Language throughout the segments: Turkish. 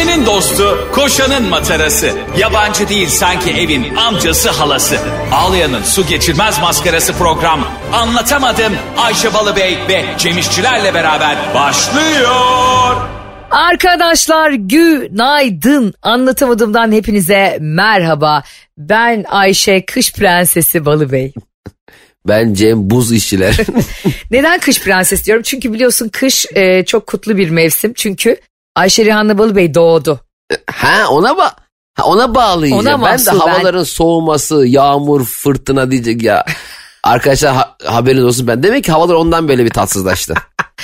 Ayşe'nin dostu, koşanın matarası. Yabancı değil sanki evin amcası halası. Ağlayan'ın su geçirmez maskarası program. Anlatamadım Ayşe Balıbey ve Cemişçilerle beraber başlıyor. Arkadaşlar günaydın. Anlatamadığımdan hepinize merhaba. Ben Ayşe Kış Prensesi Balıbey. Ben Cem Buz işçiler. Neden kış prenses diyorum? Çünkü biliyorsun kış e, çok kutlu bir mevsim. Çünkü Ayşe Rihanna Balıbey doğdu. ha ona ba ha, ona bağlayacağım. Ona ben mahsul de ben. havaların soğuması, yağmur, fırtına diyecek ya. Arkadaşlar ha- haberiniz olsun ben. Demek ki havalar ondan böyle bir tatsızlaştı.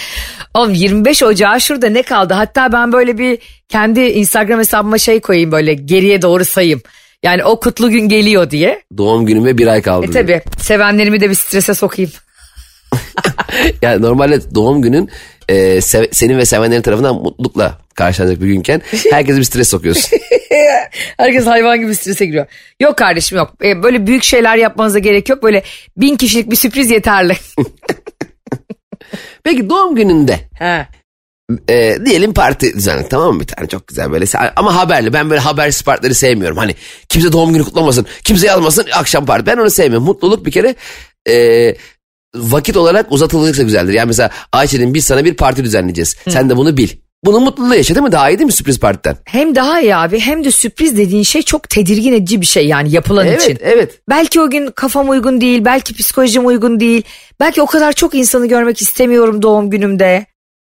Oğlum 25 Ocağı şurada ne kaldı? Hatta ben böyle bir kendi Instagram hesabıma şey koyayım böyle geriye doğru sayayım. Yani o kutlu gün geliyor diye. Doğum günüme bir ay kaldı. E tabi sevenlerimi de bir strese sokayım. Yani normalde doğum günün e, sev- senin ve sevenlerin tarafından mutlulukla karşılanacak bir günken herkese bir stres sokuyorsun. Herkes hayvan gibi strese giriyor. Yok kardeşim yok. E, böyle büyük şeyler yapmanıza gerek yok. Böyle bin kişilik bir sürpriz yeterli. Peki doğum gününde He. e, diyelim parti düzenledik tamam mı bir tane çok güzel böyle ama haberli ben böyle habersiz partileri sevmiyorum hani kimse doğum günü kutlamasın kimse yazmasın akşam parti ben onu sevmiyorum mutluluk bir kere e, vakit olarak uzatılırsa güzeldir yani mesela Ayşe'nin biz sana bir parti düzenleyeceğiz sen de bunu bil bunu mutluluğu yaşa değil mi daha iyi değil mi sürpriz partiden Hem daha iyi abi hem de sürpriz dediğin şey çok tedirgin edici bir şey yani yapılan evet için. evet Belki o gün kafam uygun değil, belki psikolojim uygun değil. Belki o kadar çok insanı görmek istemiyorum doğum günümde.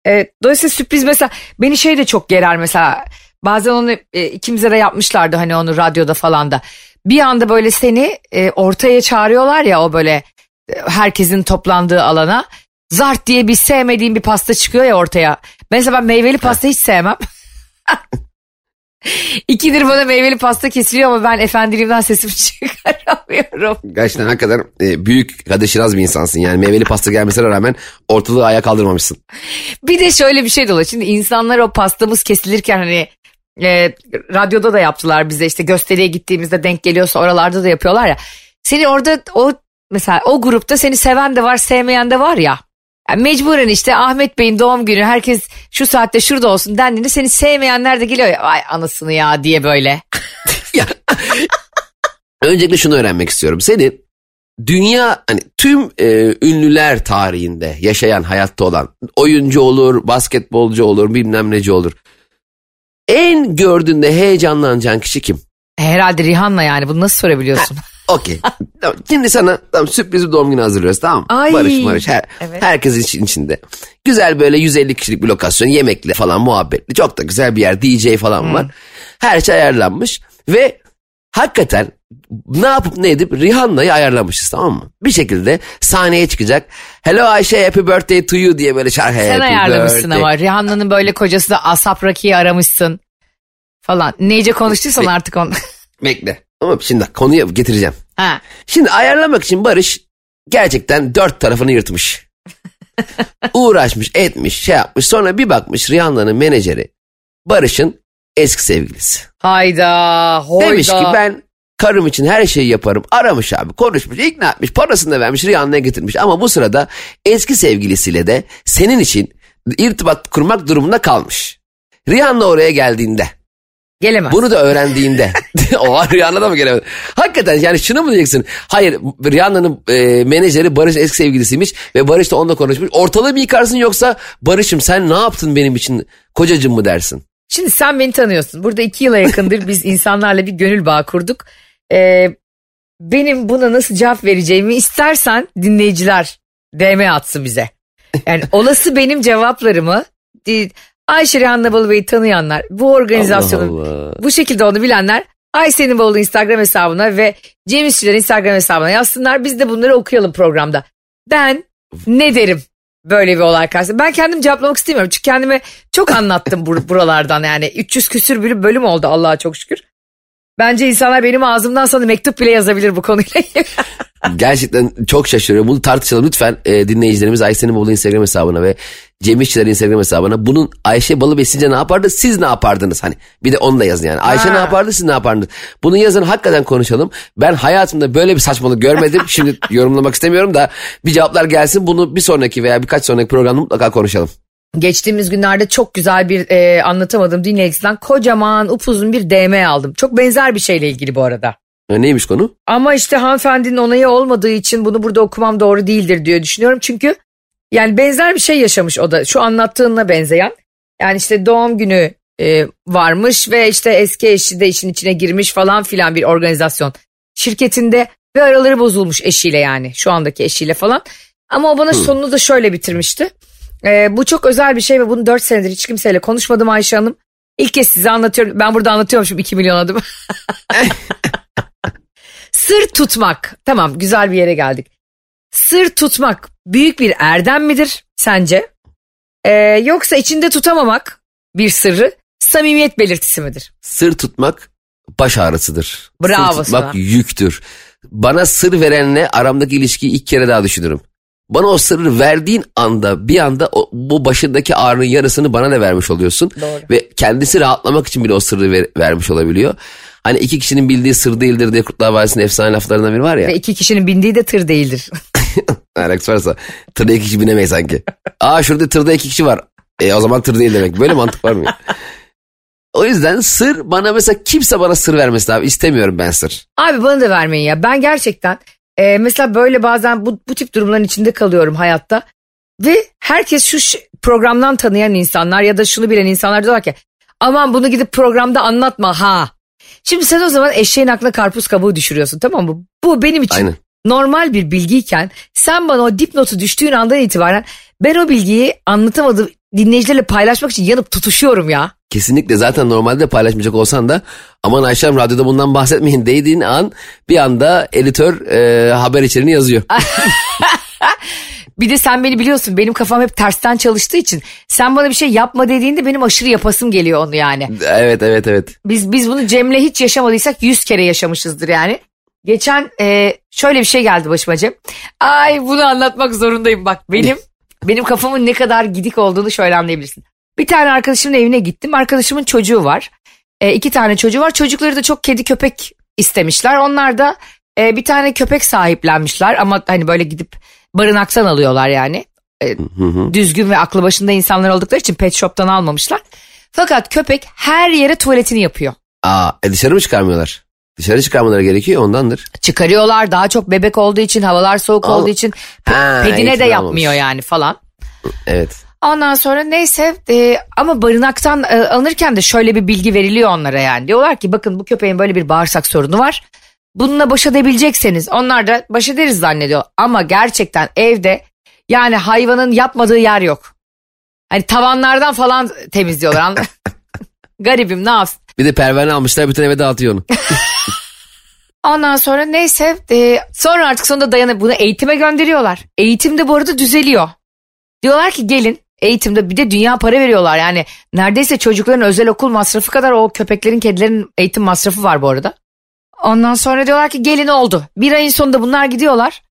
E, dolayısıyla sürpriz mesela beni şey de çok gerer mesela. Bazen onu e, ikimize de yapmışlardı hani onu radyoda falan da. Bir anda böyle seni e, ortaya çağırıyorlar ya o böyle e, herkesin toplandığı alana. Zart diye bir sevmediğim bir pasta çıkıyor ya ortaya. Mesela ben meyveli pasta hiç sevmem. İkidir bana meyveli pasta kesiliyor ama ben efendiliğimden sesimi çıkaramıyorum. gerçekten hakikaten e, büyük kadeşiraz bir insansın yani meyveli pasta gelmesine rağmen ortalığı ayağa kaldırmamışsın Bir de şöyle bir şey de oluyor. Şimdi insanlar o pastamız kesilirken hani e, radyoda da yaptılar bize işte gösteriye gittiğimizde denk geliyorsa oralarda da yapıyorlar ya. Seni orada o mesela o grupta seni seven de var sevmeyen de var ya. Yani mecburen işte Ahmet Bey'in doğum günü herkes şu saatte şurada olsun dendiğinde seni sevmeyenler de geliyor vay anasını ya diye böyle. Öncelikle şunu öğrenmek istiyorum. Senin dünya hani tüm e, ünlüler tarihinde yaşayan hayatta olan oyuncu olur, basketbolcu olur, bilmem neci olur. En gördüğünde heyecanlanacağın kişi kim? Herhalde Rihanna yani bunu nasıl sorabiliyorsun? Okey. Tamam, Şimdi sana tamam, sürpriz bir doğum günü hazırlıyoruz tamam mı? Ay. Barış Barış her, Evet. herkesin için- içinde. Güzel böyle 150 kişilik bir lokasyon yemekli falan muhabbetli. Çok da güzel bir yer DJ falan var. Her şey ayarlanmış ve hakikaten ne yapıp ne edip Rihanna'yı ayarlamışız tamam mı? Bir şekilde sahneye çıkacak. Hello Ayşe happy birthday to you diye böyle şarkı Sen ayarlamışsın birthday. ama Rihanna'nın böyle kocası da Asap Raki'yi aramışsın falan. Neyce konuştuysan artık onu. Bekle. Ama şimdi bak, konuyu getireceğim. ha. Şimdi ayarlamak için Barış gerçekten dört tarafını yırtmış. Uğraşmış, etmiş, şey yapmış. Sonra bir bakmış Rihanna'nın menajeri Barış'ın eski sevgilisi. Hayda, hoyda. Demiş ki ben karım için her şeyi yaparım. Aramış abi, konuşmuş, ikna etmiş, parasını da vermiş, Rihanna'ya getirmiş. Ama bu sırada eski sevgilisiyle de senin için irtibat kurmak durumunda kalmış. Rihanna oraya geldiğinde Gelemez. bunu da öğrendiğinde o Rihanna da mı gelemedi? Hakikaten yani şunu mu diyeceksin? Hayır Rihanna'nın e, menajeri Barış eski sevgilisiymiş ve Barış da onunla konuşmuş. Ortalığı mı yıkarsın yoksa Barış'ım sen ne yaptın benim için kocacım mı dersin? Şimdi sen beni tanıyorsun. Burada iki yıla yakındır biz insanlarla bir gönül bağı kurduk. Ee, benim buna nasıl cevap vereceğimi istersen dinleyiciler DM atsın bize. Yani olası benim cevaplarımı Ayşe Rihanna Balıbey'i tanıyanlar, bu organizasyonun Allah Allah. bu şekilde onu bilenler Ayşe'nin Bolu Instagram hesabına ve Cem İşçilerin Instagram hesabına yazsınlar. Biz de bunları okuyalım programda. Ben ne derim böyle bir olay karşısında? Ben kendim cevaplamak istemiyorum. Çünkü kendime çok anlattım bur- buralardan yani. 300 küsür bir bölüm oldu Allah'a çok şükür. Bence insanlar benim ağzımdan sana mektup bile yazabilir bu konuyla ilgili. Gerçekten çok şaşırıyorum. Bunu tartışalım lütfen e, dinleyicilerimiz Ayşe'nin Bolu Instagram hesabına ve Cem İşçilerin Instagram hesabına. Bunun Ayşe balı besince ne yapardı? Siz ne yapardınız? Hani bir de onu da yazın yani. Ayşe Ha. ne yapardı? Siz ne yapardınız? Bunu yazın hakikaten konuşalım. Ben hayatımda böyle bir saçmalık görmedim. Şimdi yorumlamak istemiyorum da bir cevaplar gelsin. Bunu bir sonraki veya birkaç sonraki programda mutlaka konuşalım. Geçtiğimiz günlerde çok güzel bir e, anlatamadım dinleyicisinden kocaman upuzun bir DM aldım. Çok benzer bir şeyle ilgili bu arada. E, neymiş konu? Ama işte hanımefendinin onayı olmadığı için bunu burada okumam doğru değildir diye düşünüyorum. Çünkü yani benzer bir şey yaşamış o da şu anlattığına benzeyen. Yani işte doğum günü e, varmış ve işte eski eşi de işin içine girmiş falan filan bir organizasyon şirketinde ve araları bozulmuş eşiyle yani şu andaki eşiyle falan. Ama o bana sonunu da şöyle bitirmişti. E, bu çok özel bir şey ve bunu 4 senedir hiç kimseyle konuşmadım Ayşe Hanım. İlk kez size anlatıyorum. Ben burada anlatıyormuşum 2 milyon adım. Sır tutmak. Tamam güzel bir yere geldik. Sır tutmak büyük bir erdem midir sence? Ee, yoksa içinde tutamamak bir sırrı samimiyet belirtisi midir? Sır tutmak baş ağrısıdır. Bravo Sır tutmak sana. yüktür. Bana sır verenle aramdaki ilişkiyi ilk kere daha düşünürüm. Bana o sırrı verdiğin anda bir anda o, bu başındaki ağrının yarısını bana da vermiş oluyorsun. Doğru. Ve kendisi rahatlamak için bile o sırrı ver- vermiş olabiliyor. Hani iki kişinin bildiği sır değildir diye Kurtlar Vadisi'nin efsane laflarından biri var ya. Ve iki kişinin bindiği de tır değildir. Alakası varsa tırda iki kişi binemeyiz sanki. Aa şurada tırda iki kişi var. E o zaman tır değil demek. Böyle mantık var mı? O yüzden sır bana mesela kimse bana sır vermesin abi. İstemiyorum ben sır. Abi bana da vermeyin ya. Ben gerçekten e, mesela böyle bazen bu, bu tip durumların içinde kalıyorum hayatta. Ve herkes şu programdan tanıyan insanlar ya da şunu bilen insanlar diyorlar ki aman bunu gidip programda anlatma ha. Şimdi sen o zaman eşeğin aklına karpuz kabuğu düşürüyorsun tamam mı? Bu benim için Aynen. normal bir bilgiyken sen bana o dipnotu düştüğün andan itibaren ben o bilgiyi anlatamadım dinleyicilerle paylaşmak için yanıp tutuşuyorum ya. Kesinlikle zaten normalde paylaşmayacak olsan da aman Ayşem radyoda bundan bahsetmeyin dediğin an bir anda editör e, haber içeriğini yazıyor. Bir de sen beni biliyorsun benim kafam hep tersten çalıştığı için sen bana bir şey yapma dediğinde benim aşırı yapasım geliyor onu yani. evet evet evet. Biz biz bunu Cem'le hiç yaşamadıysak yüz kere yaşamışızdır yani. Geçen e, şöyle bir şey geldi başıma Cem. Ay bunu anlatmak zorundayım bak benim benim kafamın ne kadar gidik olduğunu şöyle anlayabilirsin. Bir tane arkadaşımın evine gittim. Arkadaşımın çocuğu var. E, iki tane çocuğu var. Çocukları da çok kedi köpek istemişler. Onlar da e, bir tane köpek sahiplenmişler ama hani böyle gidip barınaktan alıyorlar yani. E, Hı hı. düzgün ve aklı başında insanlar oldukları için pet shop'tan almamışlar. Fakat köpek her yere tuvaletini yapıyor. Aa, e dışarı mı çıkarmıyorlar? Dışarı çıkarmaları gerekiyor ondandır. Çıkarıyorlar daha çok bebek olduğu için havalar soğuk Al- olduğu için pe- Ha, pedine de yapmıyor almamış. yani falan. Evet. Ondan sonra neyse e, ama barınaktan e, alınırken de şöyle bir bilgi veriliyor onlara yani. Diyorlar ki bakın bu köpeğin böyle bir bağırsak sorunu var. Bununla baş edebilecekseniz onlar da baş ederiz zannediyor. Ama gerçekten evde yani hayvanın yapmadığı yer yok. Hani tavanlardan falan temizliyorlar. Garibim ne yapsın. Bir de pervane almışlar bütün eve dağıtıyor onu. Ondan sonra neyse e, sonra artık sonunda dayanıp bunu eğitime gönderiyorlar. Eğitimde bu arada düzeliyor. Diyorlar ki gelin eğitimde bir de dünya para veriyorlar. Yani neredeyse çocukların özel okul masrafı kadar o köpeklerin kedilerin eğitim masrafı var bu arada. Ondan sonra diyorlar ki gelin oldu. Bir ayın sonunda bunlar gidiyorlar.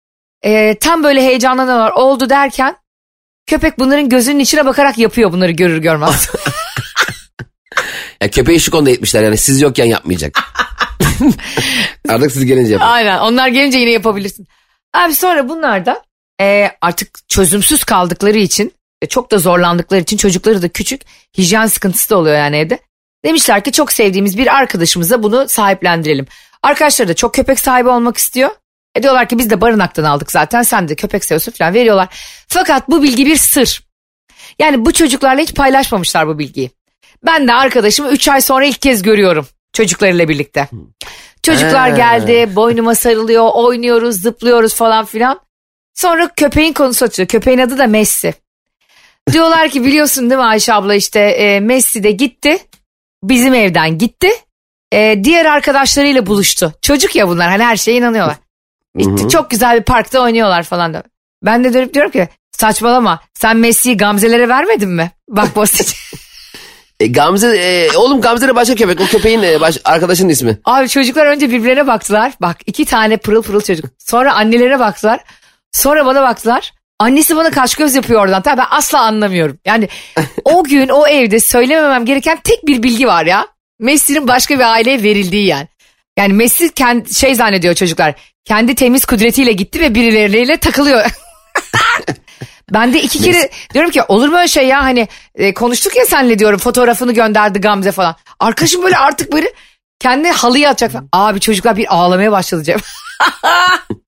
E, tam böyle heyecanlanıyorlar oldu derken köpek bunların gözünün içine bakarak yapıyor bunları görür görmez. Ya köpeği şu konuda etmişler yani siz yokken yapmayacak. Artık siz gelince yapın. Aynen onlar gelince yine yapabilirsin. Abi sonra bunlar da e, artık çözümsüz kaldıkları için ve çok da zorlandıkları için çocukları da küçük hijyen sıkıntısı da oluyor yani evde. Demişler ki çok sevdiğimiz bir arkadaşımıza bunu sahiplendirelim. Arkadaşları da çok köpek sahibi olmak istiyor. E diyorlar ki biz de barınaktan aldık zaten sen de köpek seviyorsun falan veriyorlar. Fakat bu bilgi bir sır. Yani bu çocuklarla hiç paylaşmamışlar bu bilgiyi. Ben de arkadaşımı 3 ay sonra ilk kez görüyorum çocuklarıyla birlikte. Çocuklar Ha. geldi, boynuma sarılıyor, oynuyoruz, zıplıyoruz falan filan. Sonra köpeğin konusu açılıyor. Köpeğin adı da Messi. Diyorlar ki biliyorsun değil mi Ayşe abla işte e, Messi de gitti. Bizim evden gitti. E, diğer arkadaşlarıyla buluştu. Çocuk ya bunlar hani her şeye inanıyorlar. İşte çok güzel bir parkta oynuyorlar falan da. Ben de dönüp diyorum ki saçmalama sen Messi'yi Gamze'lere vermedin mi? Bak basit. E, Gamze, e, oğlum Gamze de başka köpek. O köpeğin e, baş, arkadaşının ismi. Abi çocuklar önce birbirlerine baktılar. Bak iki tane pırıl pırıl çocuk. Sonra annelerine baktılar. Sonra bana baktılar. Annesi bana kaş göz yapıyor oradan. Tabii ben asla anlamıyorum. Yani o gün o evde söylememem gereken tek bir bilgi var ya. Messi'nin başka bir aileye verildiği yani. Yani Messi kendi, şey zannediyor çocuklar. Kendi temiz kudretiyle gitti ve birileriyle takılıyor. Ben de iki kere diyorum ki olur mu öyle şey ya hani e, konuştuk ya senle diyorum fotoğrafını gönderdi Gamze falan. Arkadaşım böyle artık böyle kendi halıya atacak falan. Abi çocuklar bir ağlamaya başladı Cem.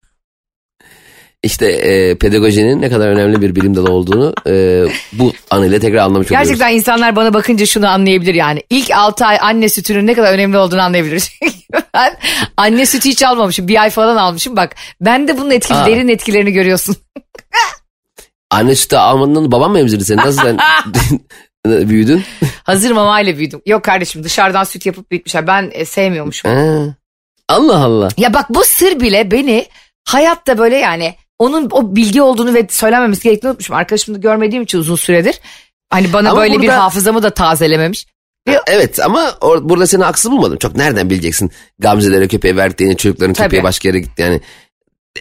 İşte e, pedagojinin ne kadar önemli bir bilim dalı olduğunu e, bu anıyla tekrar anlamış oluyoruz. Gerçekten insanlar bana bakınca şunu anlayabilir yani. İlk 6 ay anne sütünün ne kadar önemli olduğunu anlayabilir. ben anne sütü hiç almamışım. Bir ay falan almışım. Bak ben de bunun etkili, Aa. derin etkilerini görüyorsun. Anne sütü almadığında babam mı emzirdi seni? Nasıl sen büyüdün? Hazır mamayla büyüdüm. Yok kardeşim dışarıdan süt yapıp bitmişler. Ben e, sevmiyormuşum. Allah Allah. Ya bak bu sır bile beni hayatta böyle yani onun o bilgi olduğunu ve söylenmemesi gerektiğini unutmuşum. Arkadaşımı da görmediğim için uzun süredir. Hani bana Ama böyle bir burada- hafızamı da tazelememiş. Evet ama or- burada seni haksız bulmadım. Çok nereden bileceksin Gamze'lere köpeğe verdiklerini çocukların Tabii. köpeğe başka yere gitti yani.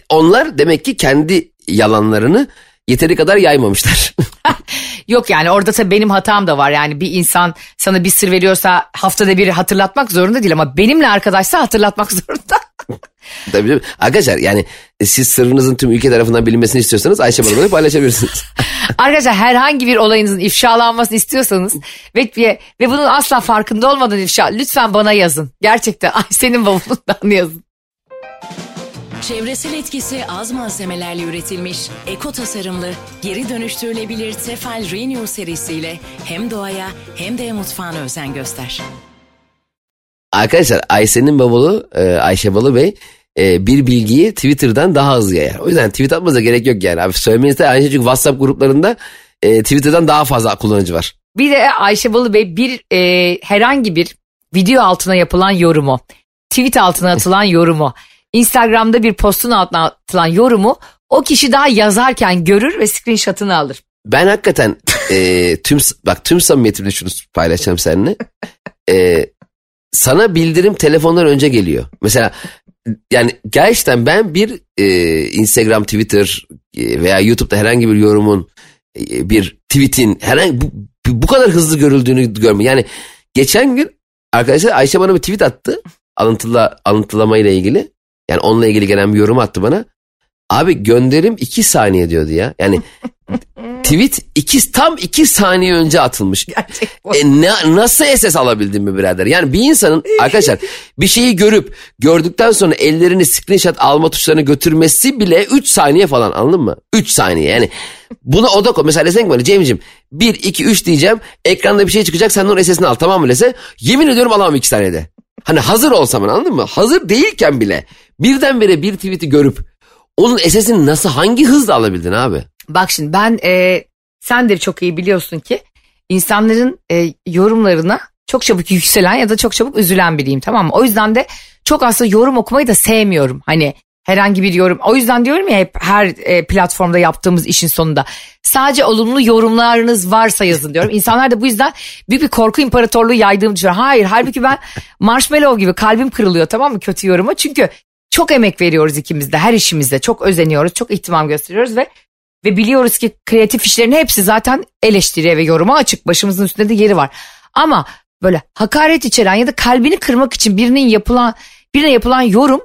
Onlar demek ki kendi yalanlarını yeteri kadar yaymamışlar. Yok yani orada tabii benim hatam da var. Yani bir insan sana bir sır veriyorsa haftada bir hatırlatmak zorunda değil ama benimle arkadaşsa hatırlatmak zorunda. Tabii canım. Arkadaşlar yani e, siz sırrınızın tüm ülke tarafından bilinmesini istiyorsanız Ayşe Balıba'yı paylaşabilirsiniz. Arkadaşlar herhangi bir olayınızın ifşalanmasını istiyorsanız ve, ve, ve bunun asla farkında olmadan ifşa lütfen bana yazın. Gerçekten ay senin bavulundan yazın. Çevresel etkisi az malzemelerle üretilmiş, eko tasarımlı, geri dönüştürülebilir Tefal Renew serisiyle hem doğaya hem de mutfağına özen göster. Arkadaşlar Ayşe'nin bavulu e, Ayşe Balı Bey e, bir bilgiyi Twitter'dan daha hızlı yayar. O yüzden tweet atmanıza gerek yok yani. Abi söylemenizde aynı şey çünkü WhatsApp gruplarında e, Twitter'dan daha fazla kullanıcı var. Bir de Ayşe Balı Bey bir e, herhangi bir video altına yapılan yorumu, tweet altına atılan yorumu, Instagram'da bir postun altına atılan yorumu o kişi daha yazarken görür ve screenshot'ını alır. Ben hakikaten e, tüm bak tüm samimiyetimle şunu paylaşacağım seninle. E, sana bildirim telefondan önce geliyor. Mesela yani gerçekten ben bir e, Instagram, Twitter e, veya YouTube'da herhangi bir yorumun e, bir tweetin herhangi bu, bu kadar hızlı görüldüğünü görme. Yani geçen gün arkadaşlar Ayşe bana bir tweet attı. Alıntıla, alıntılama ile ilgili. Yani onunla ilgili gelen bir yorum attı bana. Abi gönderim iki saniye diyordu ya. Yani tweet iki, tam iki saniye önce atılmış. E, ne, nasıl SS alabildin mi birader? Yani bir insanın arkadaşlar bir şeyi görüp gördükten sonra ellerini screenshot alma tuşlarına götürmesi bile 3 saniye falan anladın mı? 3 saniye yani. Buna oda koy. Mesela desen ki bana Cem'ciğim 1, 2, 3 diyeceğim. Ekranda bir şey çıkacak sen de onun SS'ini al tamam mı dese. Yemin ediyorum alamam 2 saniyede. Hani hazır olsam anladın mı? Hazır değilken bile birdenbire bir tweet'i görüp onun SS'ini nasıl hangi hızla alabildin abi? Bak şimdi ben e, sen de çok iyi biliyorsun ki insanların e, yorumlarına çok çabuk yükselen ya da çok çabuk üzülen biriyim tamam mı? O yüzden de çok aslında yorum okumayı da sevmiyorum. Hani herhangi bir yorum. O yüzden diyorum ya hep her e, platformda yaptığımız işin sonunda. Sadece olumlu yorumlarınız varsa yazın diyorum. İnsanlar da bu yüzden büyük bir korku imparatorluğu yaydığımı düşünüyor. Hayır halbuki ben marshmallow gibi kalbim kırılıyor tamam mı kötü yoruma. Çünkü çok emek veriyoruz ikimiz de her işimizde. Çok özeniyoruz, çok ihtimam gösteriyoruz ve ve biliyoruz ki kreatif işlerin hepsi zaten eleştiriye ve yoruma açık. Başımızın üstünde de yeri var. Ama böyle hakaret içeren ya da kalbini kırmak için birinin yapılan birine yapılan yorum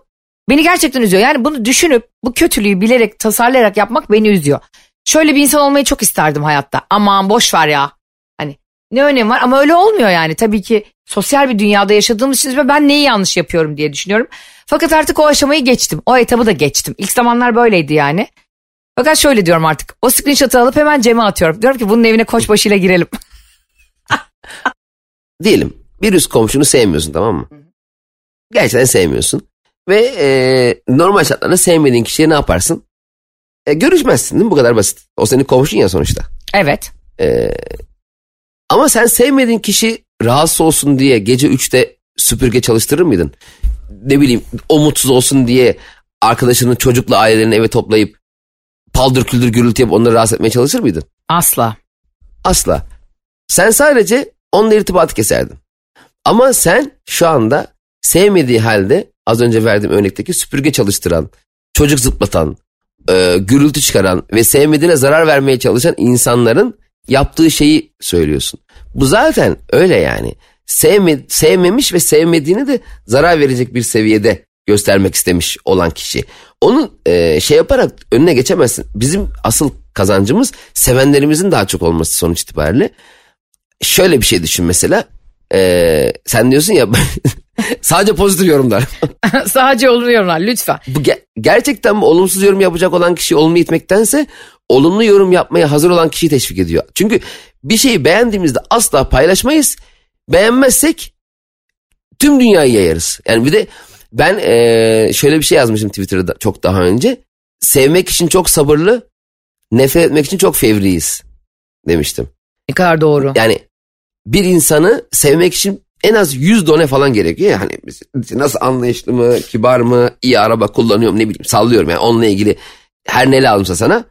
beni gerçekten üzüyor. Yani bunu düşünüp bu kötülüğü bilerek tasarlayarak yapmak beni üzüyor. Şöyle bir insan olmayı çok isterdim hayatta. Aman boş ver ya. Ne önemi var ama öyle olmuyor yani. Tabii ki sosyal bir dünyada yaşadığımız için ben neyi yanlış yapıyorum diye düşünüyorum. Fakat artık o aşamayı geçtim. O etabı da geçtim. İlk zamanlar böyleydi yani. Fakat şöyle diyorum artık. O screenshot'ı alıp hemen Cem'e atıyorum. Diyorum ki bunun evine koçbaşıyla girelim. diyelim bir üst komşunu sevmiyorsun tamam mı? Gerçekten sevmiyorsun. Ve e, normal şartlarda sevmediğin kişiye ne yaparsın? E, görüşmezsin değil mi? Bu kadar basit. O senin komşun ya sonuçta. evet. E, ama sen sevmediğin kişi rahatsız olsun diye gece 3'te süpürge çalıştırır mıydın? Ne bileyim o mutsuz olsun diye arkadaşının çocukla ailelerini eve toplayıp paldır küldür gürültü yapıp onları rahatsız etmeye çalışır mıydın? Asla. Asla. Sen sadece onunla irtibatı keserdin. Ama sen şu anda sevmediği halde az önce verdiğim örnekteki süpürge çalıştıran, çocuk zıplatan, e, gürültü çıkaran ve sevmediğine zarar vermeye çalışan insanların yaptığı şeyi söylüyorsun. Bu zaten öyle yani. Sevme, sevmemiş ve sevmediğini de zarar verecek bir seviyede göstermek istemiş olan kişi. Onun e, şey yaparak önüne geçemezsin. Bizim asıl kazancımız sevenlerimizin daha çok olması sonuç itibariyle. Şöyle bir şey düşün mesela. Ee, sen diyorsun ya sadece pozitif yorumlar. Sadece olumlu yorumlar lütfen. Bu ge- gerçekten olumsuz yorum yapacak olan kişi olumlu itmektense olumlu yorum yapmaya hazır olan kişiyi teşvik ediyor. Çünkü bir şeyi beğendiğimizde asla paylaşmayız. Beğenmezsek tüm dünyayı yayarız. Yani bir de ben eee, şöyle bir şey yazmışım Twitter'da çok daha önce. Sevmek için çok sabırlı, nefret etmek için çok fevriyiz demiştim. Ne kadar doğru. Yani bir insanı sevmek için en az 100 done falan gerekiyor. ya. Biz- nasıl anlayışlı mı, kibar mı, iyi araba kullanıyorum ne bileyim sallıyorum yani onunla ilgili her ne lazımsa sana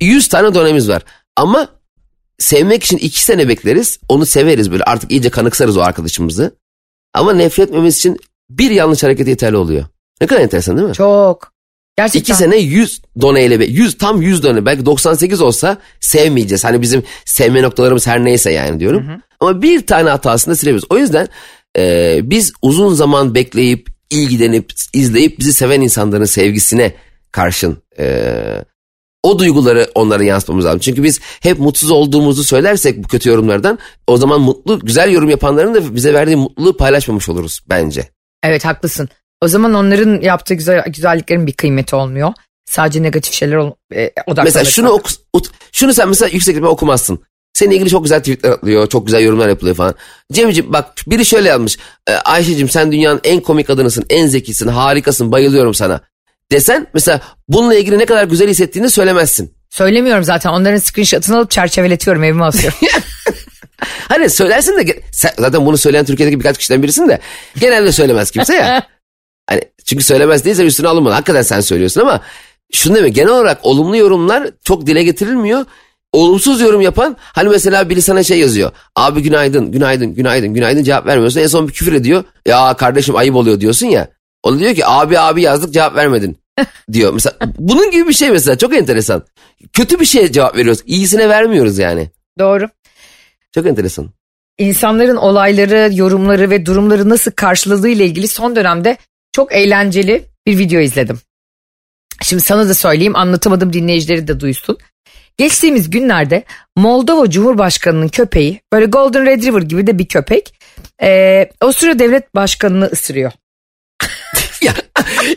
100 tane donemiz var. Ama sevmek için 2 sene bekleriz. Onu severiz böyle artık iyice kanıksarız o arkadaşımızı. Ama nefret etmemiz için bir yanlış hareket yeterli oluyor. Ne kadar enteresan değil mi? Çok. Gerçekten. İki sene 100 doneyle be- 100 tam 100 done belki 98 olsa sevmeyeceğiz. Hani bizim sevme noktalarımız her neyse yani diyorum. Ama bir tane hatasında silebiliriz. O yüzden e, biz uzun zaman bekleyip ilgilenip izleyip bizi seven insanların sevgisine karşın e, o duyguları onlara yansıtmamız lazım. Çünkü biz hep mutsuz olduğumuzu söylersek bu kötü yorumlardan o zaman mutlu güzel yorum yapanların da bize verdiği mutluluğu paylaşmamış oluruz bence. Evet haklısın. O zaman onların yaptığı güzel, güzelliklerin bir kıymeti olmuyor. Sadece negatif şeyler ol, e, odaklanırsak. Mesela şunu oku, şunu sen mesela yüksek ihtimal okumazsın. Seninle ilgili çok güzel tweetler atılıyor, çok güzel yorumlar yapılıyor falan. Cemciğim bak biri şöyle yazmış. E, Ayşe'cim sen dünyanın en komik kadınısın, en zekisin, harikasın, bayılıyorum sana. Desen mesela bununla ilgili ne kadar güzel hissettiğini söylemezsin. Söylemiyorum zaten. Onların screenshot'ını alıp çerçeveletiyorum evime asıyorum. Hani söylersin de zaten bunu söyleyen Türkiye'deki birkaç kişiden birisin de genelde söylemez kimse ya. Çünkü söylemez değilse üstüne alınmalı. Hakikaten sen söylüyorsun ama şunu demek genel olarak olumlu yorumlar çok dile getirilmiyor. Olumsuz yorum yapan hani mesela biri sana şey yazıyor. Abi günaydın, günaydın, günaydın, günaydın cevap vermiyorsun. En son bir küfür ediyor. Ya kardeşim ayıp oluyor diyorsun ya. O da diyor ki abi abi yazdık cevap vermedin diyor. Mesela bunun gibi bir şey mesela çok enteresan. Kötü bir şeye cevap veriyoruz. İyisine vermiyoruz yani. Doğru. Çok enteresan. İnsanların olayları, yorumları ve durumları nasıl karşıladığı ile ilgili son dönemde çok eğlenceli bir video izledim. Şimdi sana da söyleyeyim anlatamadım dinleyicileri de duysun. Geçtiğimiz günlerde Moldova Cumhurbaşkanı'nın köpeği böyle Golden Retriever gibi de bir köpek eee Avusturya Devlet Başkanı'nı ısırıyor. ya,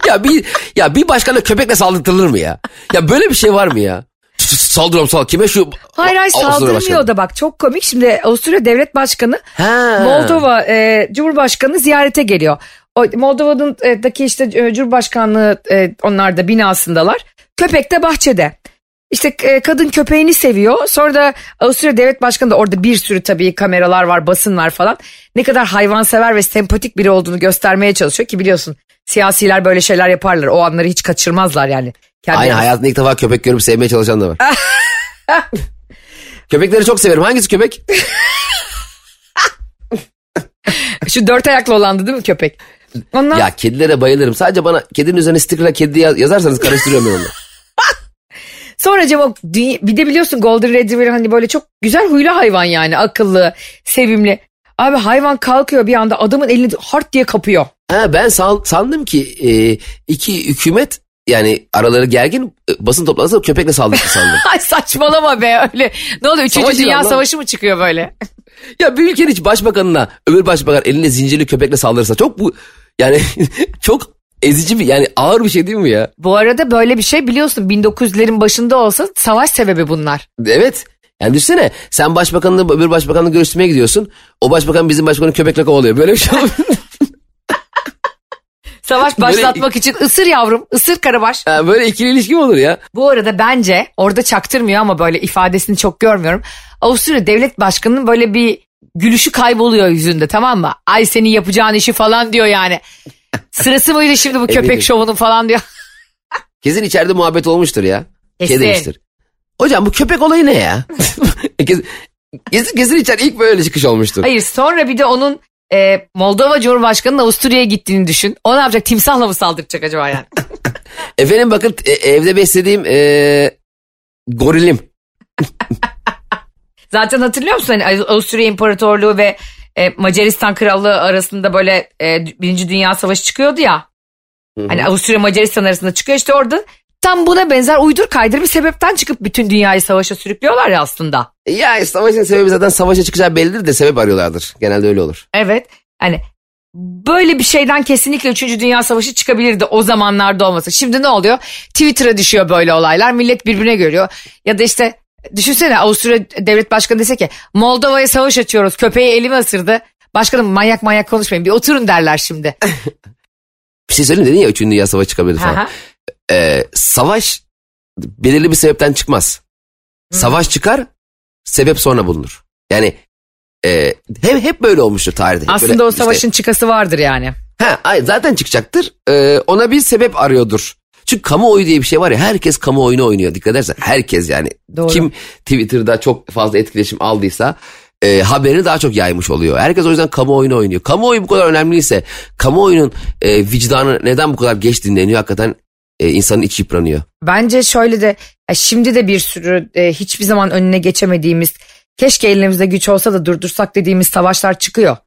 ya bir ya bir başkana köpekle saldırtılır mı ya? Ya böyle bir şey var mı ya? Saldırıyorum sal kime şu Hayır hayır saldırmıyor Başkanı? da bak çok komik. Şimdi Avusturya Devlet Başkanı Ha. Moldova e, Cumhurbaşkanı ziyarete geliyor. O, Moldova'daki işte e, Cumhurbaşkanlığı e, onlar da binasındalar. Köpek de bahçede. İşte e, kadın köpeğini seviyor. Sonra da Avusturya Devlet Başkanı da orada bir sürü tabii kameralar var, basın var falan. Ne kadar hayvansever ve sempatik biri olduğunu göstermeye çalışıyor ki biliyorsun siyasiler böyle şeyler yaparlar. O anları hiç kaçırmazlar yani. Aynen Kendileri- hayatında ilk defa köpek görüp sevmeye çalışan da var. Köpekleri çok severim. Hangisi köpek? Şu dört ayaklı olandı değil mi köpek? Ondan ya kedilere bayılırım. Sadece bana kedinin üzerine stickerla kedi yaz- yazarsanız karıştırıyorum ben onu. Sonra dünya- bir de biliyorsun Golden Retriever hani böyle çok güzel huylu hayvan yani akıllı, sevimli. Abi hayvan kalkıyor bir anda adamın elini hart diye kapıyor. Ha, ben san- sandım ki e, iki hükümet yani araları gergin e, basın toplantısında köpekle saldırdı sandım. Ay saçmalama be öyle. Ne oluyor? Üçüncü Savaş Dünya lan. Savaşı mı çıkıyor böyle? ya bir ülkenin hiç başbakanına öbür başbakan elinde zincirli köpekle saldırırsa çok bu yani çok ezici bir yani ağır bir şey değil mi ya? Bu arada böyle bir şey biliyorsun 1900'lerin başında olsa savaş sebebi bunlar. Evet. Yani düşünsene sen başbakanla öbür başbakanla görüşmeye gidiyorsun. O başbakan bizim başbakanı köpekle kovalıyor. Böyle bir şey olur. Savaş Böyle- başlatmak için ısır yavrum, ısır karabaş. Ha, böyle ikili ilişki mi olur ya? Bu arada bence orada çaktırmıyor ama böyle ifadesini çok görmüyorum. Avusturya devlet başkanının böyle bir gülüşü kayboluyor yüzünde tamam mı? Ay senin yapacağın işi falan diyor yani. Sırası mıydı şimdi bu köpek Eminim. şovunun falan diyor. Kesin içeride muhabbet olmuştur ya. Kesin. Şey demiştir. Hocam bu köpek olayı ne ya? kesin, kesin, kesin içer ilk böyle çıkış olmuştur. Hayır sonra bir de onun e, Moldova Cumhurbaşkanı'nın Avusturya'ya gittiğini düşün. O ne yapacak? Timsahla mı saldıracak acaba yani? Efendim bakın e, evde beslediğim e, gorilim. Zaten hatırlıyor musun? Hani Avusturya İmparatorluğu ve e, Macaristan Krallığı arasında böyle e, Birinci Dünya Savaşı çıkıyordu ya. Hani Avusturya Macaristan arasında çıkıyor. İşte orada Tam buna benzer uydur kaydır bir sebepten çıkıp bütün dünyayı savaşa sürüklüyorlar ya aslında. Ya savaşın sebebi zaten savaşa çıkacağı bellidir de sebep arıyorlardır. Genelde öyle olur. Evet. Hani böyle bir şeyden kesinlikle 3. Dünya Savaşı çıkabilirdi o zamanlarda olmasa. Şimdi ne oluyor? Twitter'a düşüyor böyle olaylar. Millet birbirine görüyor. Ya da işte düşünsene Avusturya devlet başkanı dese ki Moldova'ya savaş açıyoruz. Köpeği elime ısırdı. Başkanım manyak manyak konuşmayın. Bir oturun derler şimdi. Bir şey söyleyeyim dedin ya 3. Dünya Savaşı çıkabilir falan. Aha. Ee, savaş belirli bir sebepten çıkmaz. Savaş çıkar, sebep sonra bulunur. Yani e, hep, hep böyle olmuştur tarihte. Aslında böyle o işte- savaşın çıkası vardır yani. Ha, ay, zaten çıkacaktır. Ee, ona bir sebep arıyordur. Çünkü kamuoyu diye bir şey var ya herkes kamuoyunu oynuyor. Dikkat edersen herkes yani. Doğru. Kim Twitter'da çok fazla etkileşim aldıysa e, haberi daha çok yaymış oluyor. Herkes o yüzden kamuoyunu oynuyor. Kamuoyu bu kadar önemliyse kamuoyunun e, vicdanı neden bu kadar geç dinleniyor hakikaten e, insanın içi yıpranıyor. Bence şöyle de ya şimdi de bir sürü e, hiçbir zaman önüne geçemediğimiz keşke elimizde güç olsa da durdursak dediğimiz savaşlar çıkıyor.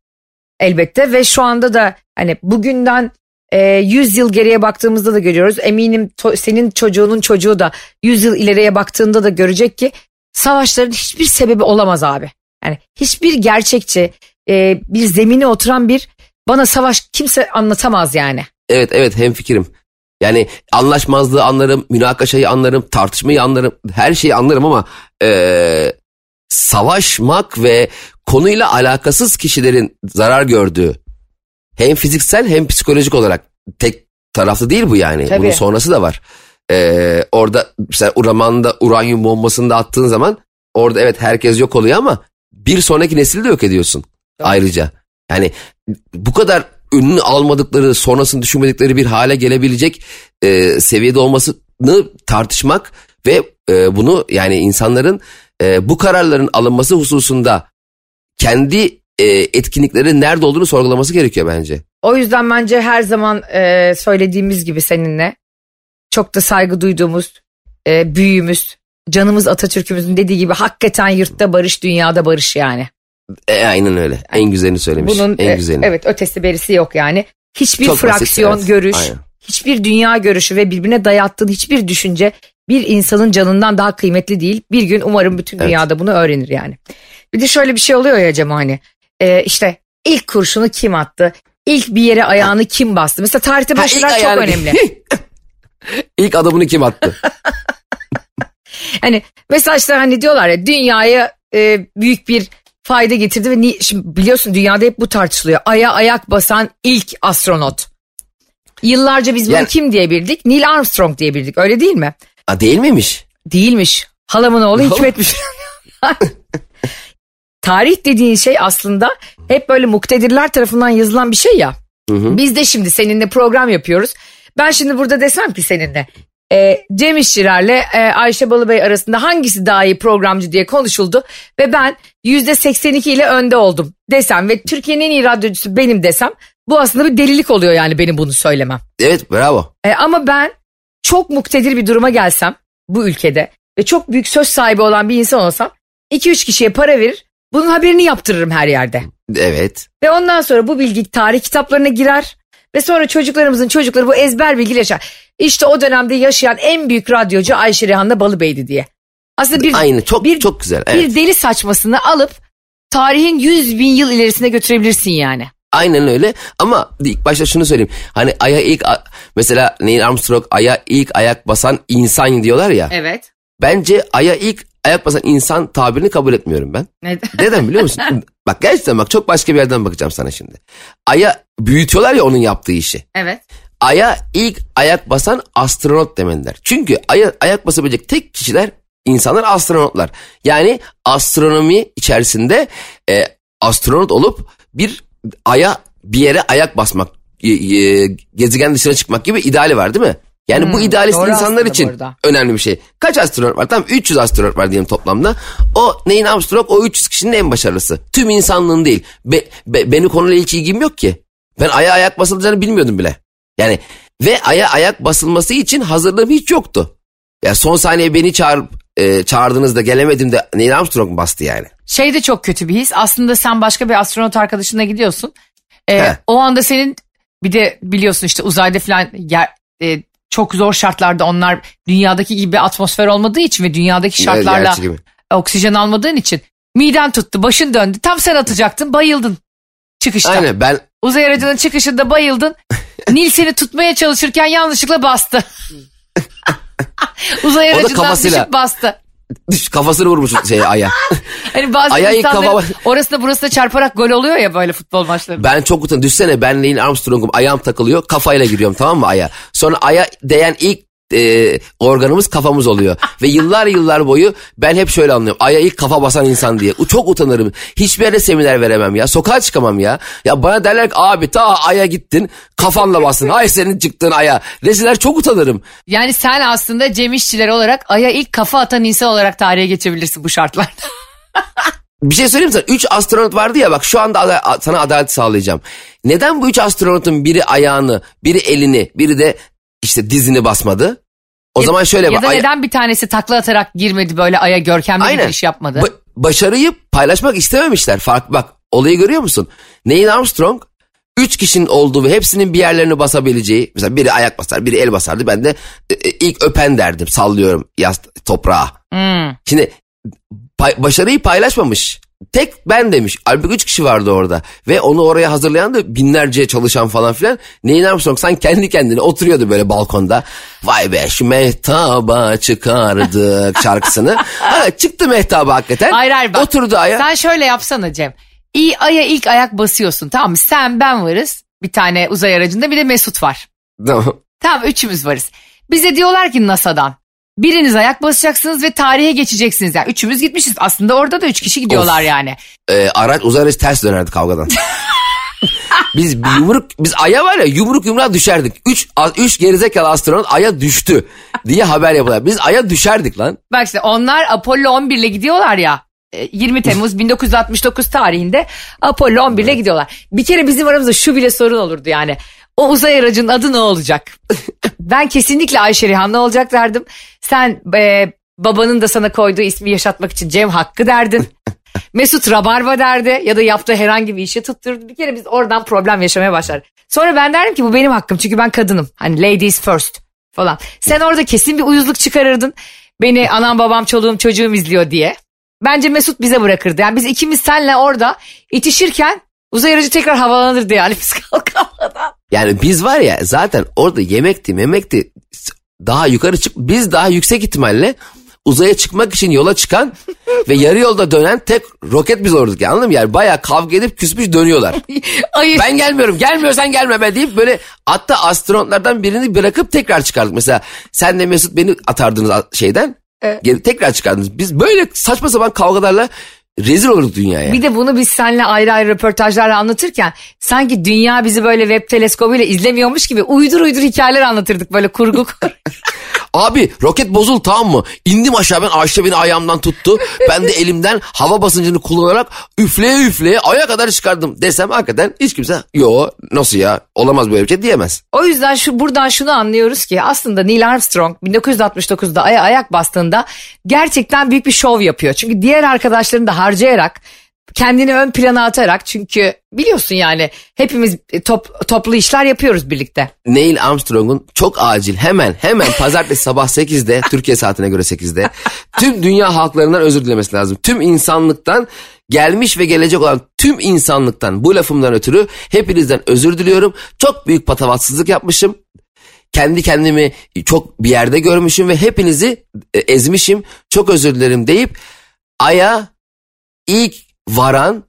Elbette ve şu anda da hani bugünden e, 100 yıl geriye baktığımızda da görüyoruz. Eminim to- senin çocuğunun çocuğu da 100 yıl ileriye baktığında da görecek ki savaşların hiçbir sebebi olamaz abi. Yani hiçbir gerçekçi e, bir zemine oturan bir bana savaş kimse anlatamaz yani. Evet evet hem fikrim. Yani anlaşmazlığı anlarım, münakaşayı anlarım, tartışmayı anlarım, her şeyi anlarım ama e, savaşmak ve konuyla alakasız kişilerin zarar gördüğü hem fiziksel hem psikolojik olarak tek taraflı değil bu yani. Tabii. Bunun sonrası da var. E, orada mesela Uraman'da uranyum bombasını da attığın zaman orada evet herkes yok oluyor ama bir sonraki nesili de yok ediyorsun ayrıca. Yani bu kadar önünü almadıkları, sonrasını düşünmedikleri bir hale gelebilecek e, seviyede olmasını tartışmak ve e, bunu yani insanların e, bu kararların alınması hususunda kendi e, etkinlikleri nerede olduğunu sorgulaması gerekiyor bence. O yüzden bence her zaman e, söylediğimiz gibi seninle çok da saygı duyduğumuz e, büyüğümüz, canımız Atatürk'ümüzün dediği gibi hakikaten yurtta barış, dünyada barış yani. E, aynen öyle. En güzelini söylemiş. Bunun en e, güzelini. evet ötesi berisi yok yani. Hiçbir Çok basit, fraksiyon, evet. görüş, Aynen. hiçbir dünya görüşü ve birbirine dayattığın hiçbir düşünce bir insanın canından daha kıymetli değil. Bir gün umarım bütün Evet. dünyada bunu öğrenir yani. Bir de şöyle bir şey oluyor ya Cem hani e, işte ilk kurşunu kim attı? İlk bir yere ayağını kim bastı? Mesela tarihte böyle şeyler çok önemli. İlk adımını kim attı? Hani mesela işte hani diyorlar ya dünyaya e, büyük bir fayda getirdi ve ni- şimdi biliyorsun dünyada hep bu tartışılıyor. Aya ayak basan ilk astronot. Yıllarca biz bunu Yani- kim diye bildik? Neil Armstrong diye bildik öyle değil mi? A, değil miymiş? Değilmiş. Halamın oğlu Hikmetmiş. Tarih dediğin şey aslında hep böyle muktedirler tarafından yazılan bir şey ya. Biz de şimdi seninle program yapıyoruz. Ben şimdi burada desem ki seninle e, Cem İşçiler'le e, Ayşe Balıbey arasında hangisi daha iyi programcı diye konuşuldu. Ve ben %82 ile önde oldum desem ve Türkiye'nin en iyi radyocusu benim desem bu aslında bir delilik oluyor yani benim bunu söylemem. Evet bravo. E, ama ben çok muktedir bir duruma gelsem bu ülkede ve çok büyük söz sahibi olan bir insan olsam 2-3 kişiye para verir bunun haberini yaptırırım her yerde. Evet. Ve ondan sonra bu bilgi tarih kitaplarına girer ve sonra çocuklarımızın çocukları bu ezber bilgiyle yaşar. İşte o dönemde yaşayan en büyük radyocu Ayşe Rehan'la Balıbey'di diye. Aslında bir, Aynı çok bir- çok güzel. Evet. bir deli saçmasını alıp tarihin 100 bin yıl ilerisine götürebilirsin yani. Aynen öyle ama ilk başta şunu söyleyeyim. Hani aya ilk mesela Neil Armstrong aya ilk ayak basan insan diyorlar ya. Evet. Bence aya ilk ayak basan insan tabirini kabul etmiyorum ben. Neden biliyor musun? bak gerçekten bak çok başka bir yerden bakacağım sana şimdi. Aya büyütüyorlar ya onun yaptığı işi. evet. Aya ilk ayak basan astronot demeliler. Çünkü aya ayak basabilecek tek kişiler insanlar astronotlar. Yani astronomi içerisinde e, astronot olup bir aya bir yere ayak basmak, gezegen dışına çıkmak gibi ideali var değil mi? Yani bu Hmm, idealist doğru insanlar için burada. önemli bir şey. Kaç astronot var? Tamam 300 astronot var diyelim toplamda. O Neil Armstrong o 300 kişinin en başarılısı. Tüm insanlığın değil. Be, be- benim konuyla hiç ilgim yok ki. Ben aya ayak basılacağını bilmiyordum bile. Yani ve aya ayak basılması için hazırlığım hiç yoktu. Ya son saniye beni çağırıp e, çağırdığınızda gelemedim de Neil Armstrong bastı yani? Şey de çok kötü bir his. Aslında sen başka bir astronot arkadaşına gidiyorsun. He. o anda senin bir de biliyorsun işte uzayda falan yer, e, çok zor şartlarda onlar dünyadaki gibi atmosfer olmadığı için ve dünyadaki şartlarla gerçi oksijen almadığın için miden tuttu başın döndü tam sen atacaktın bayıldın çıkışta. Aynen ben Uzay aracının çıkışında bayıldın. Nil seni tutmaya çalışırken yanlışlıkla bastı. Uzay aracından kafasıyla. düşüp bastı. Düş, kafasını vurmuş şeye aya. Hani bazı Ayağı insanların kafa- orasına burasına çarparak gol oluyor ya böyle futbol maçları. Ben çok utanıyorum. Düşsene ben Neil Armstrong'um ayağım takılıyor kafayla giriyorum tamam mı aya. Sonra aya değen ilk e, organımız kafamız oluyor. Ve yıllar yıllar boyu ben hep şöyle anlıyorum. Aya ilk kafa basan insan diye. Çok utanırım. Hiçbir yere seminer veremem ya. Sokağa çıkamam ya. Ya bana derler ki abi ta aya gittin kafanla bastın. Ay senin çıktığın aya. Reziler çok utanırım. Yani sen aslında Cem İşçiler olarak Ay'a ilk kafa atan insan olarak tarihe geçebilirsin bu şartlarda. Bir şey söyleyeyim sana? Üç astronot vardı ya bak şu anda ada- sana adalet sağlayacağım. Neden bu üç astronotun biri ayağını, biri elini, biri de işte dizini basmadı? O zaman şöyle ya da aya- neden bir tanesi takla atarak girmedi böyle Ay'a görkemli bir Aynen. giriş yapmadı? Ba- başarıyı paylaşmak istememişler. Fark bak olayı görüyor musun? Neil Armstrong üç kişinin olduğu ve hepsinin bir yerlerini basabileceği. Mesela biri ayak basar, biri el basardı. Ben de e, e, ilk öpen derdim. Sallıyorum yaz toprağa. Hmm. Şimdi pay- başarıyı paylaşmamış. Tek ben demiş. Halbuki üç kişi vardı orada. Ve onu oraya hazırlayan da binlerce çalışan falan filan. Neil Armstrong sen kendi kendine oturuyordu böyle balkonda. Vay be şu mehtaba çıkardık şarkısını. Ha, çıktı mehtaba hakikaten. Hayır hayır bak. Oturdu aya. Sen şöyle yapsana Cem. İyi Ay'a ilk ayak basıyorsun tamam mı? Sen ben varız. Bir tane uzay aracında bir de Mesut var. Tamam. Tamam üçümüz varız. Bize diyorlar ki NASA'dan. Biriniz ayak basacaksınız ve tarihe geçeceksiniz. Yani üçümüz gitmişiz. Aslında orada da üç kişi gidiyorlar Of. yani. Ee, araç uzay aracı ters dönerdi kavgadan. biz bir yumruk biz aya var ya yumruk yumruğa düşerdik. Üç, üç gerizekalı astronot aya düştü diye haber yapıyorlar. Biz aya düşerdik lan. Bak işte onlar Apollo 11 ile gidiyorlar ya. e, 20 Temmuz 1969 tarihinde Apollo 11 ile gidiyorlar. Bir kere bizim aramızda şu bile sorun olurdu yani. O uzay aracının adı ne olacak? ben kesinlikle Ayşe Rihanna olacak derdim. Sen e, babanın da sana koyduğu ismi yaşatmak için Cem Hakkı derdin. Mesut Rabarba derdi ya da yaptığı herhangi bir işi tutturdu. Bir kere biz oradan problem yaşamaya başlar. Sonra ben derdim ki bu benim hakkım çünkü ben kadınım. Hani ladies first falan. Sen orada kesin bir uyuzluk çıkarırdın. Beni anam babam çoluğum çocuğum izliyor diye. Bence Mesut bize bırakırdı. Yani biz ikimiz senle orada itişirken uzay aracı tekrar havalanırdı yani biz kalkamadan. Yani biz var ya zaten orada yemekti memekti daha yukarı çık biz daha yüksek ihtimalle uzaya çıkmak için yola çıkan ve yarı yolda dönen tek roket biz olurduk yani anladın mı? Yani bayağı kavga edip küsmüş dönüyorlar. Hayır. ben gelmiyorum gelmiyorsan gelme be deyip böyle hatta astronotlardan birini bırakıp tekrar çıkardık. Mesela sen de Mesut beni atardınız şeyden Evet. tekrar çıkardınız. Biz böyle saçma sapan kavgalarla rezil olurduk dünyaya. Bir de bunu biz seninle ayrı ayrı röportajlarla anlatırken sanki dünya bizi böyle web teleskobuyla izlemiyormuş gibi uydur uydur hikayeler anlatırdık böyle kurgu kur. Abi roket bozul tamam mı? İndim aşağı ben Ayşe beni ayağımdan tuttu. Ben de elimden hava basıncını kullanarak üfleye üfleye aya kadar çıkardım desem hakikaten hiç kimse yo nasıl ya olamaz böyle bir şey diyemez. O yüzden şu buradan şunu anlıyoruz ki aslında Neil Armstrong 1969'da aya ayak bastığında gerçekten büyük bir şov yapıyor. Çünkü diğer arkadaşlarını da harcayarak kendini ön plana atarak çünkü biliyorsun yani hepimiz top, toplu işler yapıyoruz birlikte. Neil Armstrong'un çok acil hemen hemen pazartesi sabah 8'de Türkiye saatine göre 8'de tüm dünya halklarından özür dilemesi lazım. Tüm insanlıktan gelmiş ve gelecek olan tüm insanlıktan bu lafımdan ötürü hepinizden özür diliyorum. Çok büyük patavatsızlık yapmışım. Kendi kendimi çok bir yerde görmüşüm ve hepinizi e, ezmişim. Çok özür dilerim deyip Ay'a ilk varan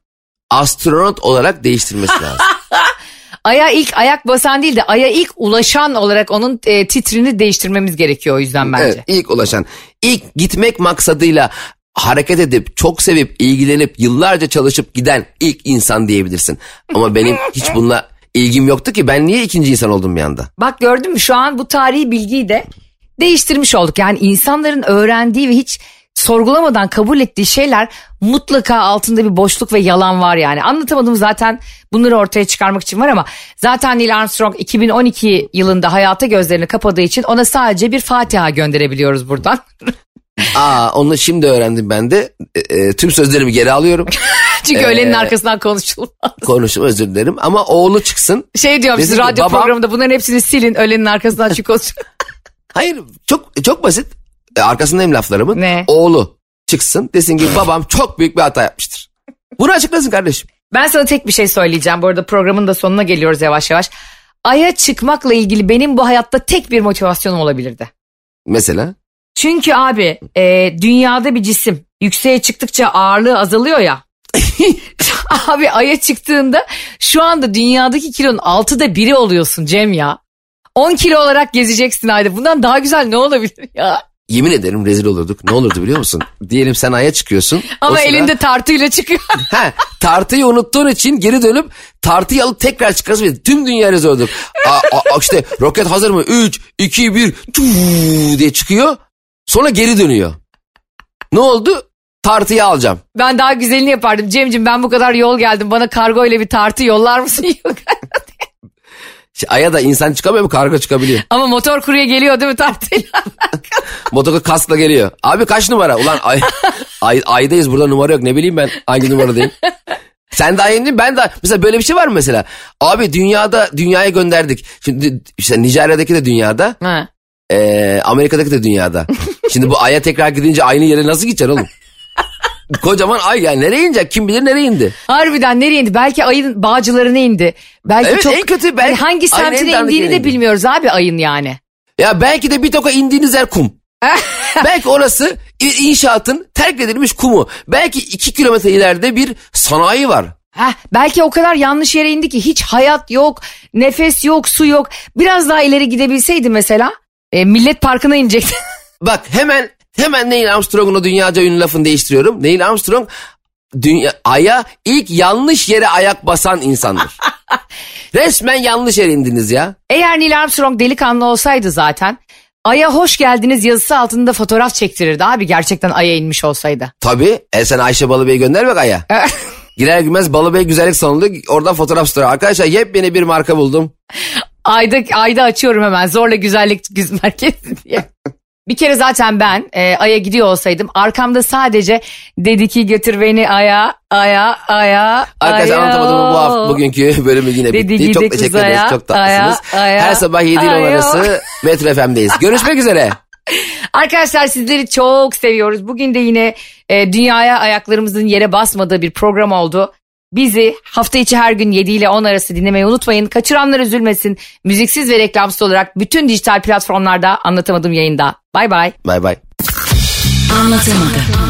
astronot olarak değiştirmesi lazım. Aya ilk ayak basan değil de aya ilk ulaşan olarak onun e, titrini değiştirmemiz gerekiyor o yüzden bence. Evet, ilk ulaşan. ilk gitmek maksadıyla hareket edip çok sevip ilgilenip yıllarca çalışıp giden ilk insan diyebilirsin. Ama benim hiç bununla ilgim yoktu ki ben niye ikinci insan oldum bir anda? Bak gördün mü şu an bu tarihi bilgiyi de değiştirmiş olduk. Yani insanların öğrendiği ve hiç sorgulamadan kabul ettiği şeyler mutlaka altında bir boşluk ve yalan var yani. Anlatamadım zaten bunları ortaya çıkarmak için var ama zaten Neil Armstrong 2012 yılında hayata gözlerini kapadığı için ona sadece bir Fatiha gönderebiliyoruz buradan. Aa onu şimdi öğrendim ben de. E, e, tüm sözlerimi geri alıyorum. Çünkü öğlenin arkasından konuşulmaz. Konuştum özür dilerim ama oğlu çıksın. Şey diyorum siz radyo babam- programında bunların hepsini silin öğlenin arkasından çünkü konuşulmaz. Hayır çok çok basit. E, arkasındayım laflarımın. Ne? Oğlu çıksın desin ki babam çok büyük bir hata yapmıştır. Bunu açıklasın kardeşim. Ben sana tek bir şey söyleyeceğim. Bu arada programın da sonuna geliyoruz yavaş yavaş. Ay'a çıkmakla ilgili benim bu hayatta tek bir motivasyonum olabilirdi. Mesela. Çünkü abi e, dünyada bir cisim yükseğe çıktıkça ağırlığı azalıyor ya. abi Ay'a çıktığında şu anda dünyadaki kilonun altıda biri oluyorsun Cem ya. 10 kilo olarak gezeceksin ayda. Bundan daha güzel ne olabilir ya? Yemin ederim rezil olurduk. Ne olurdu biliyor musun? Diyelim sen aya çıkıyorsun. Ama sıra- elinde tartıyla çıkıyor. He, tartıyı unuttuğun için geri dönüp tartıyı alıp tekrar çıkarsın. ve Tüm dünya rezil olduk. Aa, aa, işte roket hazır mı? 3, 2, 1 diye çıkıyor. Sonra geri dönüyor. Ne oldu? Tartıyı alacağım. ben daha güzelini yapardım. Cemcim ben bu kadar yol geldim. Bana kargo ile bir tartı yollar mısın? Yok. İşte Aya da insan çıkamıyor mu? Kargo çıkabiliyor. Ama motor kurye geliyor değil mi tartıyla? Motoka kaskla geliyor. Abi kaç numara? Ulan ay, ay, aydayız burada numara yok. Ne bileyim ben hangi numaradayım. Sen daha yeni ben de mesela böyle bir şey var mı mesela? Abi dünyada dünyaya gönderdik. Şimdi işte Nijerya'daki de dünyada, ha. eee, Amerika'daki de dünyada. Şimdi bu aya tekrar gidince aynı yere nasıl gideceksin oğlum? Kocaman ay yani nereye inecek? Kim bilir nereye indi? Harbiden nereye indi? Belki ayın bağcılarına indi. Belki Evet, çok en kötü belki- Yani hangi semtine indiğini de indi. bilmiyoruz abi ayın yani. Ya belki de bir toka indiğiniz yer kum. belki orası inşaatın terk edilmiş kumu. Belki iki kilometre ileride bir sanayi var. Heh, belki o kadar yanlış yere indi ki hiç hayat yok, nefes yok, su yok. Biraz daha ileri gidebilseydi mesela e, Millet Parkı'na inecekti. Bak hemen hemen Neil Armstrong'un o dünyaca ünlü lafını değiştiriyorum. Neil Armstrong dünya, aya ilk yanlış yere ayak basan insandır. Resmen yanlış yere indiniz ya. Eğer Neil Armstrong delikanlı olsaydı zaten Ay'a hoş geldiniz yazısı altında fotoğraf çektirirdi abi gerçekten Ay'a inmiş olsaydı. Tabii. E sen Ayşe Balıbey'i gönder bak aya. Girer girmez Balıbey güzellik salonunda oradan fotoğraf story. Arkadaşlar yepyeni bir marka buldum. Ayda, ayda açıyorum hemen zorla güzellik güz merkezi diye. Bir kere zaten ben e, Ay'a gidiyor olsaydım arkamda sadece dedi ki götür beni Ay'a, Ay'a, Ay'a, Arkadaşlar anlatamadım bu hafta bugünkü bölümü yine Dedi bitti. Çok teşekkür ederiz. aya, Çok tatlısınız. aya, aya, Her sabah 7 ile 10 aya. arası Metro FM'deyiz. Görüşmek üzere. Arkadaşlar sizleri çok seviyoruz. Bugün de yine e, dünyaya ayaklarımızın yere basmadığı bir program oldu. Bizi hafta içi her gün 7 ile 10 arası dinlemeyi unutmayın. Kaçıranlar üzülmesin. Müziksiz ve reklamsız olarak bütün dijital platformlarda anlatamadığım yayında. Bay bay. Bay bay. Anlatamadım.